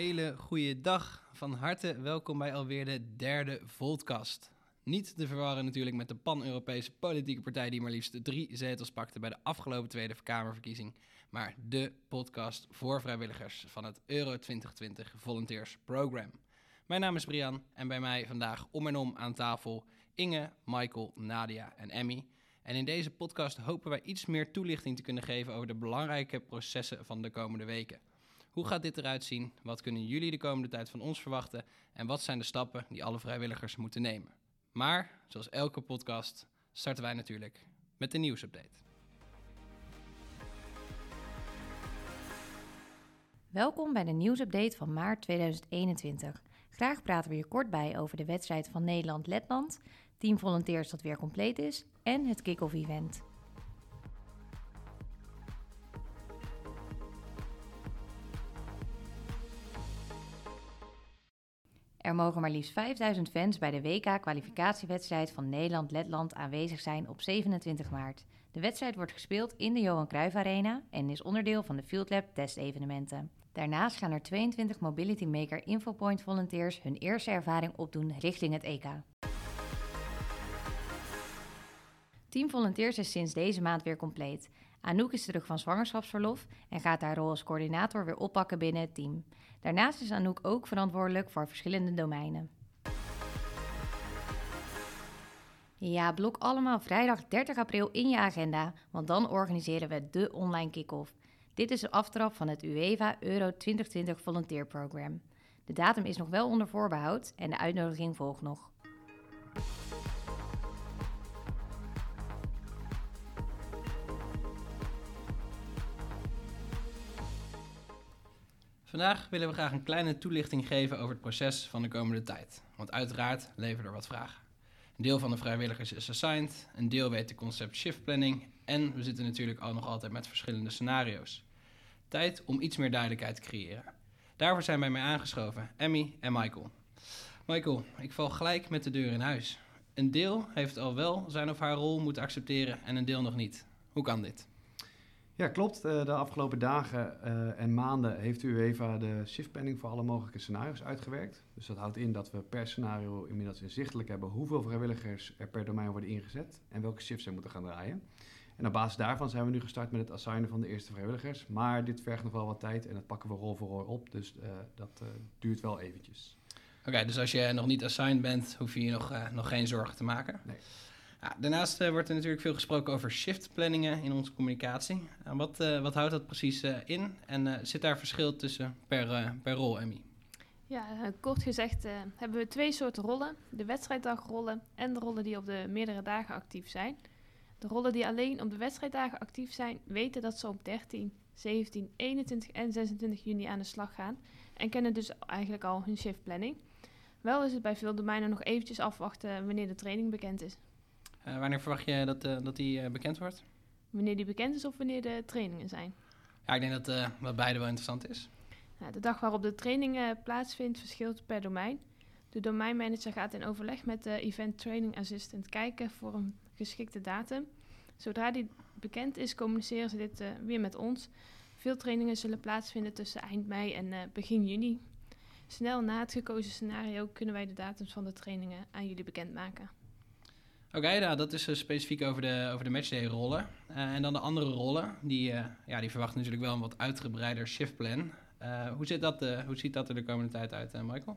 Hele goede dag. Van harte welkom bij alweer de derde Voltcast. Niet te verwarren natuurlijk met de pan-Europese politieke partij die maar liefst drie zetels pakte bij de afgelopen Tweede Kamerverkiezing, maar de podcast voor vrijwilligers van het Euro 2020 Volunteers Program. Mijn naam is Brian en bij mij vandaag om en om aan tafel Inge, Michael, Nadia en Emmy. En in deze podcast hopen wij iets meer toelichting te kunnen geven over de belangrijke processen van de komende weken. Hoe gaat dit eruit zien? Wat kunnen jullie de komende tijd van ons verwachten? En wat zijn de stappen die alle vrijwilligers moeten nemen? Maar, zoals elke podcast, starten wij natuurlijk met de nieuwsupdate. Welkom bij de nieuwsupdate van maart 2021. Graag praten we hier kort bij over de wedstrijd van Nederland-Letland, Team Volunteers dat weer compleet is en het kick-off event. Er mogen maar liefst 5000 fans bij de WK-kwalificatiewedstrijd van Nederland-Letland aanwezig zijn op 27 maart. De wedstrijd wordt gespeeld in de Johan Cruijff Arena en is onderdeel van de Field Lab testevenementen. Daarnaast gaan er 22 Mobility Maker Infopoint volunteers hun eerste ervaring opdoen richting het EK. Team Volunteers is sinds deze maand weer compleet. Anouk is terug van zwangerschapsverlof en gaat haar rol als coördinator weer oppakken binnen het team. Daarnaast is Anouk ook verantwoordelijk voor verschillende domeinen. Ja, blok allemaal vrijdag 30 april in je agenda, want dan organiseren we de online kick-off. Dit is de aftrap van het UEFA Euro 2020 Volunteer Program. De datum is nog wel onder voorbehoud en de uitnodiging volgt nog. Vandaag willen we graag een kleine toelichting geven over het proces van de komende tijd. Want uiteraard leveren er wat vragen. Een deel van de vrijwilligers is assigned, een deel weet de concept shift planning en we zitten natuurlijk al nog altijd met verschillende scenario's. Tijd om iets meer duidelijkheid te creëren. Daarvoor zijn bij mij aangeschoven Emmy en Michael. Michael, ik val gelijk met de deur in huis. Een deel heeft al wel zijn of haar rol moeten accepteren en een deel nog niet. Hoe kan dit? Ja, klopt. Eh, de afgelopen dagen eh, en maanden heeft UEFA de shiftplanning voor alle mogelijke scenario's uitgewerkt. Dus dat houdt in dat we per scenario inmiddels inzichtelijk hebben hoeveel vrijwilligers er per domein worden ingezet en welke shifts er moeten gaan draaien. En op basis daarvan zijn we nu gestart met het assignen van de eerste vrijwilligers. Maar dit vergt nog wel wat tijd en dat pakken we rol voor rol op. Dus uh, dat duurt wel eventjes. Oké, dus als je nog niet assigned bent, hoef je je nog, nog geen zorgen te maken? Nee. Ja, daarnaast uh, wordt er natuurlijk veel gesproken over shiftplanningen in onze communicatie. Uh, wat, uh, wat houdt dat precies in en zit daar verschil tussen per, per rol, Emmy? Ja, kort gezegd hebben we twee soorten rollen. De wedstrijddagrollen en de rollen die op de meerdere dagen actief zijn. De rollen die alleen op de wedstrijddagen actief zijn, weten dat ze op 13, 17, 21 en 26 juni aan de slag gaan en kennen dus eigenlijk al hun shiftplanning. Wel is het bij veel domeinen nog eventjes afwachten wanneer de training bekend is. Uh, wanneer verwacht je dat, uh, dat die uh, bekend wordt? Wanneer die bekend is of wanneer de trainingen zijn? Ja, ik denk dat, dat beide wel interessant is. Nou, de dag waarop de training plaatsvindt verschilt per domein. De domeinmanager gaat in overleg met de Event Training Assistant kijken voor een geschikte datum. Zodra die bekend is, communiceren ze dit weer met ons. Veel trainingen zullen plaatsvinden tussen eind mei en begin juni. Snel na het gekozen scenario kunnen wij de datums van de trainingen aan jullie bekendmaken. Oké, nou, dat is uh, specifiek over de, over de matchday-rollen. Uh, en dan de andere rollen, die, uh, ja, die verwachten natuurlijk wel een wat uitgebreider shiftplan. hoe, dat, hoe ziet dat er de komende tijd uit, Michael?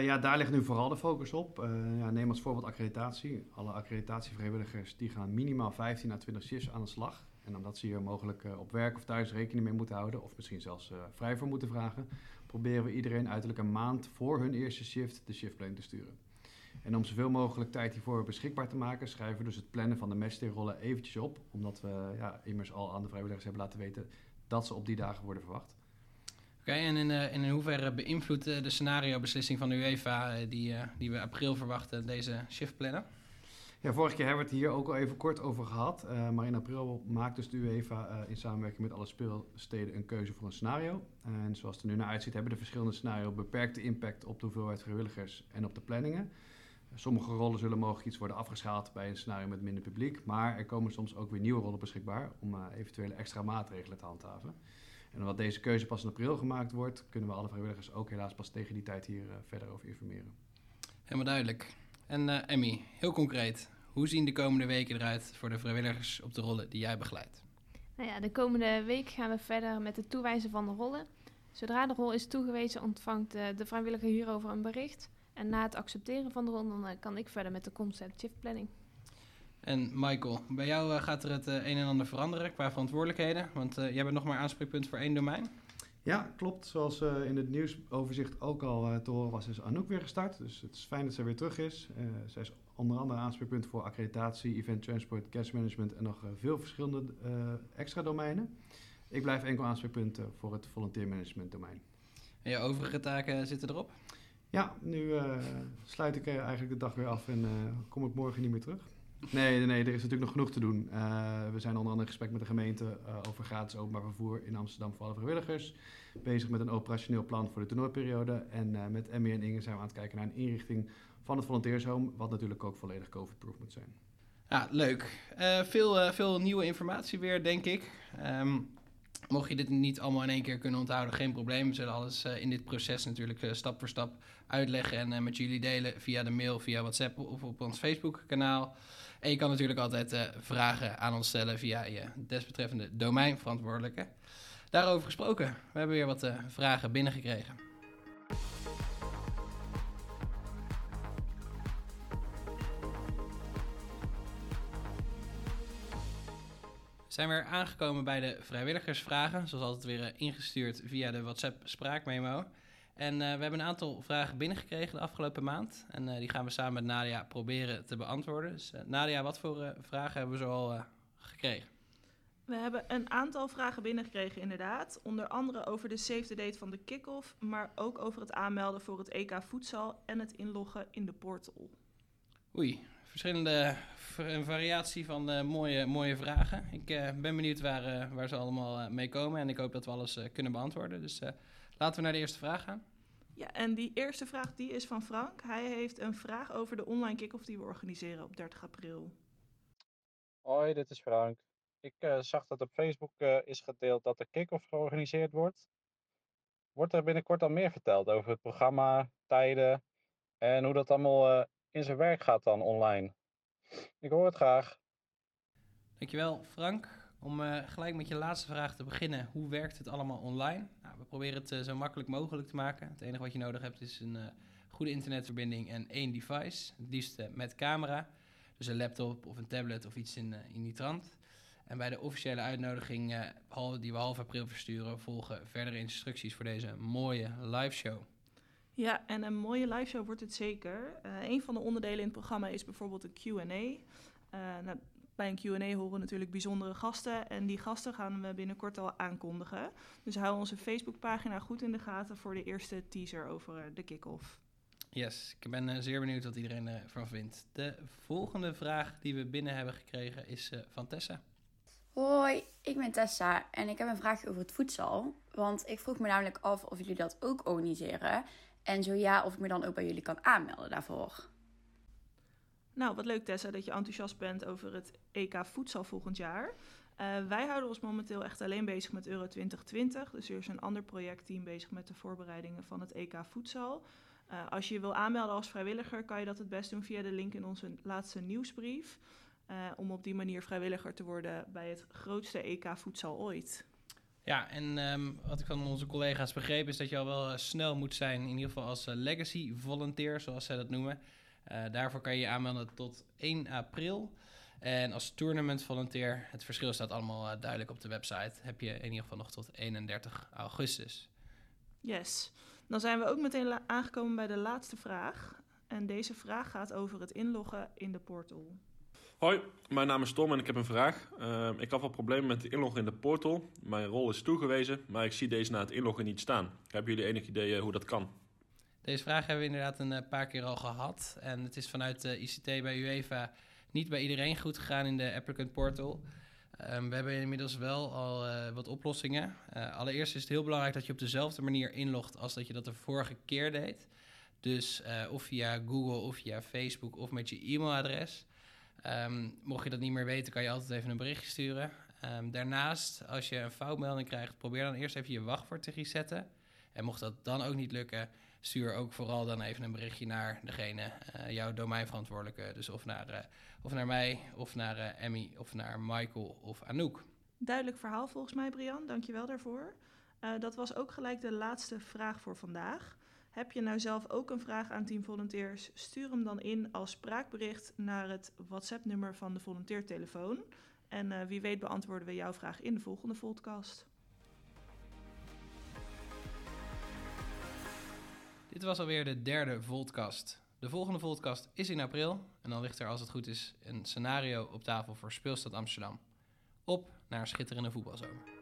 ja, daar ligt nu vooral de focus op. ja, neem als voorbeeld accreditatie. Alle accreditatievrijwilligers die gaan minimaal 15 à 20 shifts aan de slag. En omdat ze hier mogelijk op werk of thuis rekening mee moeten houden, of misschien zelfs vrij voor moeten vragen, proberen we iedereen uiterlijk een maand voor hun eerste shift de shiftplan te sturen. En om zoveel mogelijk tijd hiervoor beschikbaar te maken, schrijven we dus het plannen van de matchday-rollen eventjes op. Omdat we ja, immers al aan de vrijwilligers hebben laten weten dat ze op die dagen worden verwacht. Oké, en in, uh, in hoeverre beïnvloedt de scenario-beslissing van de UEFA, uh, die, uh, die we april verwachten, deze shiftplannen? Ja, vorige keer hebben we het hier ook al even kort over gehad. maar in april maakt dus de UEFA in samenwerking met alle speelsteden een keuze voor een scenario. En zoals het er nu naar uitziet, hebben de verschillende scenario's beperkte impact op de hoeveelheid vrijwilligers en op de planningen. Sommige rollen zullen mogelijk iets worden afgeschaald bij een scenario met minder publiek, maar er komen soms ook weer nieuwe rollen beschikbaar om uh, eventuele extra maatregelen te handhaven. En omdat deze keuze pas in april gemaakt wordt, kunnen we alle vrijwilligers ook helaas pas tegen die tijd hier verder over informeren. Helemaal duidelijk. En Emmy, heel concreet, hoe zien de komende weken eruit voor de vrijwilligers op de rollen die jij begeleidt? Nou ja, de komende week gaan we verder met het toewijzen van de rollen. Zodra de rol is toegewezen, ontvangt de vrijwilliger hierover een bericht. En na het accepteren van de rol, dan kan ik verder met de concept shift planning. En Michael, bij jou eh, gaat er het eh, een en ander veranderen qua verantwoordelijkheden, want uh, jij bent nog maar aanspreekpunt voor één domein. Ja, klopt. Zoals in het nieuwsoverzicht ook al te horen was, is Anouk weer gestart. Dus het is fijn dat ze weer terug is. zij is onder andere aanspreekpunt voor accreditatie, event transport, cash management en nog veel verschillende extra domeinen. Ik blijf enkel aanspreekpunt voor het volunteer management domein. En je overige taken zitten erop? Ja, nu sluit ik eigenlijk de dag weer af en kom ik morgen niet meer terug. Nee, nee, er is natuurlijk nog genoeg te doen. We zijn onder andere in gesprek met de gemeente over gratis openbaar vervoer in Amsterdam voor alle vrijwilligers. Bezig met een operationeel plan voor de toernooiperiode. En met Emmy en Inge zijn we aan het kijken naar een inrichting van het volunteershome, wat natuurlijk ook volledig COVID-proof moet zijn. Ja, leuk. veel, veel nieuwe informatie weer, denk ik. Um, mocht je dit niet allemaal in één keer kunnen onthouden, geen probleem. We zullen alles in dit proces natuurlijk stap voor stap uitleggen en met jullie delen via de mail, via WhatsApp of op ons Facebook-kanaal. En je kan natuurlijk altijd vragen aan ons stellen via je desbetreffende domeinverantwoordelijke. Daarover gesproken, we hebben weer wat vragen binnengekregen. Zijn weer aangekomen bij de vrijwilligersvragen, zoals altijd weer uh, ingestuurd via de WhatsApp spraakmemo. En uh, we hebben een aantal vragen binnengekregen de afgelopen maand. En uh, die gaan we samen met Nadia proberen te beantwoorden. Dus uh, Nadia, wat voor vragen hebben we zo al gekregen? We hebben een aantal vragen binnengekregen, inderdaad. Onder andere over de save the date van de kick-off, maar ook over het aanmelden voor het EK voedsel en het inloggen in de portal. Oei, verschillende een variatie van mooie, mooie vragen. Ik ben benieuwd waar, waar ze allemaal mee komen en ik hoop dat we alles kunnen beantwoorden. Dus laten we naar de eerste vraag gaan. Ja, en die eerste vraag die is van Frank. Hij heeft een vraag over de online kick-off die we organiseren op 30 april. Hoi, dit is Frank. Ik uh, zag dat op Facebook uh, is gedeeld dat de kick-off georganiseerd wordt. Wordt er binnenkort al meer verteld over het programma, tijden en hoe dat allemaal uh, in zijn werk gaat dan online? Ik hoor het graag. Dankjewel Frank. Om uh, gelijk met je laatste vraag te beginnen, hoe werkt het allemaal online? Nou, we proberen het uh, zo makkelijk mogelijk te maken. Het enige wat je nodig hebt is een uh, goede internetverbinding en één device, het liefst met camera. Dus een laptop of een tablet of iets in, in die trant. En bij de officiële uitnodiging die we half april versturen, volgen verdere instructies voor deze mooie live show. Ja, en een mooie live show wordt het zeker. een van de onderdelen in het programma is bijvoorbeeld een Q&A. Nou, bij een Q&A horen natuurlijk bijzondere gasten. En die gasten gaan we binnenkort al aankondigen. Dus hou onze Facebookpagina goed in de gaten voor de eerste teaser over eh, de kick-off. Yes, ik ben uh, zeer benieuwd wat iedereen ervan vindt. De volgende vraag die we binnen hebben gekregen is uh, van Tessa. Hoi, ik ben Tessa en ik heb een vraagje over het voedsel. Want ik vroeg me namelijk af of jullie dat ook organiseren. En zo ja, of ik me dan ook bij jullie kan aanmelden daarvoor. Nou, wat leuk Tessa dat je enthousiast bent over het EK voedsel volgend jaar. Uh, wij houden ons momenteel echt alleen bezig met Euro 2020. Dus er is een ander projectteam bezig met de voorbereidingen van het EK voedsel. Uh, als je je wil aanmelden als vrijwilliger, kan je dat het best doen via de link in onze laatste nieuwsbrief. Uh, om op die manier vrijwilliger te worden bij het grootste EK voedsel ooit. Ja, en um, wat ik van onze collega's begreep is dat je al wel snel moet zijn, in ieder geval als legacy volunteer, zoals zij dat noemen. Uh, daarvoor kan je je aanmelden tot 1 april. En als tournament volunteer, het verschil staat allemaal duidelijk op de website, heb je in ieder geval nog tot 31 augustus. Yes. Dan zijn we ook meteen aangekomen bij de laatste vraag. En deze vraag gaat over het inloggen in de portal. Hoi, mijn naam is Tom en ik heb een vraag. Uh, ik had wel problemen met het inloggen in de portal. Mijn rol is toegewezen, maar ik zie deze na het inloggen niet staan. Hebben jullie enig idee hoe dat kan? Deze vraag hebben we inderdaad een eh, paar keer al gehad. En het is vanuit de ICT bij UEFA niet bij iedereen goed gegaan in de applicant portal. Um, we hebben inmiddels wel al uh, wat oplossingen. Allereerst is het heel belangrijk dat je op dezelfde manier inlogt als dat je dat de vorige keer deed. Dus of via Google of via Facebook of met je e-mailadres. Um, mocht je dat niet meer weten, kan je altijd even een berichtje sturen. Ehm, daarnaast, als je een foutmelding krijgt, probeer dan eerst even je wachtwoord te resetten. En mocht dat dan ook niet lukken, stuur ook vooral dan even een berichtje naar degene, eh, jouw domeinverantwoordelijke. Dus of naar, eh, of naar mij, of naar eh, Emmy, of naar Michael of Anouk. Duidelijk verhaal volgens mij, Brian. Dankjewel daarvoor. Dat was ook gelijk de laatste vraag voor vandaag. Heb je nou zelf ook een vraag aan Team Volunteers? Stuur hem dan in als spraakbericht naar het WhatsApp-nummer van de volunteertelefoon. En eh, wie weet beantwoorden we jouw vraag in de volgende podcast. Dit was alweer de derde Voltcast. De volgende Voltcast is in april. En dan ligt er, als het goed is, een scenario op tafel voor Speelstad Amsterdam. Op naar schitterende voetbalzomer.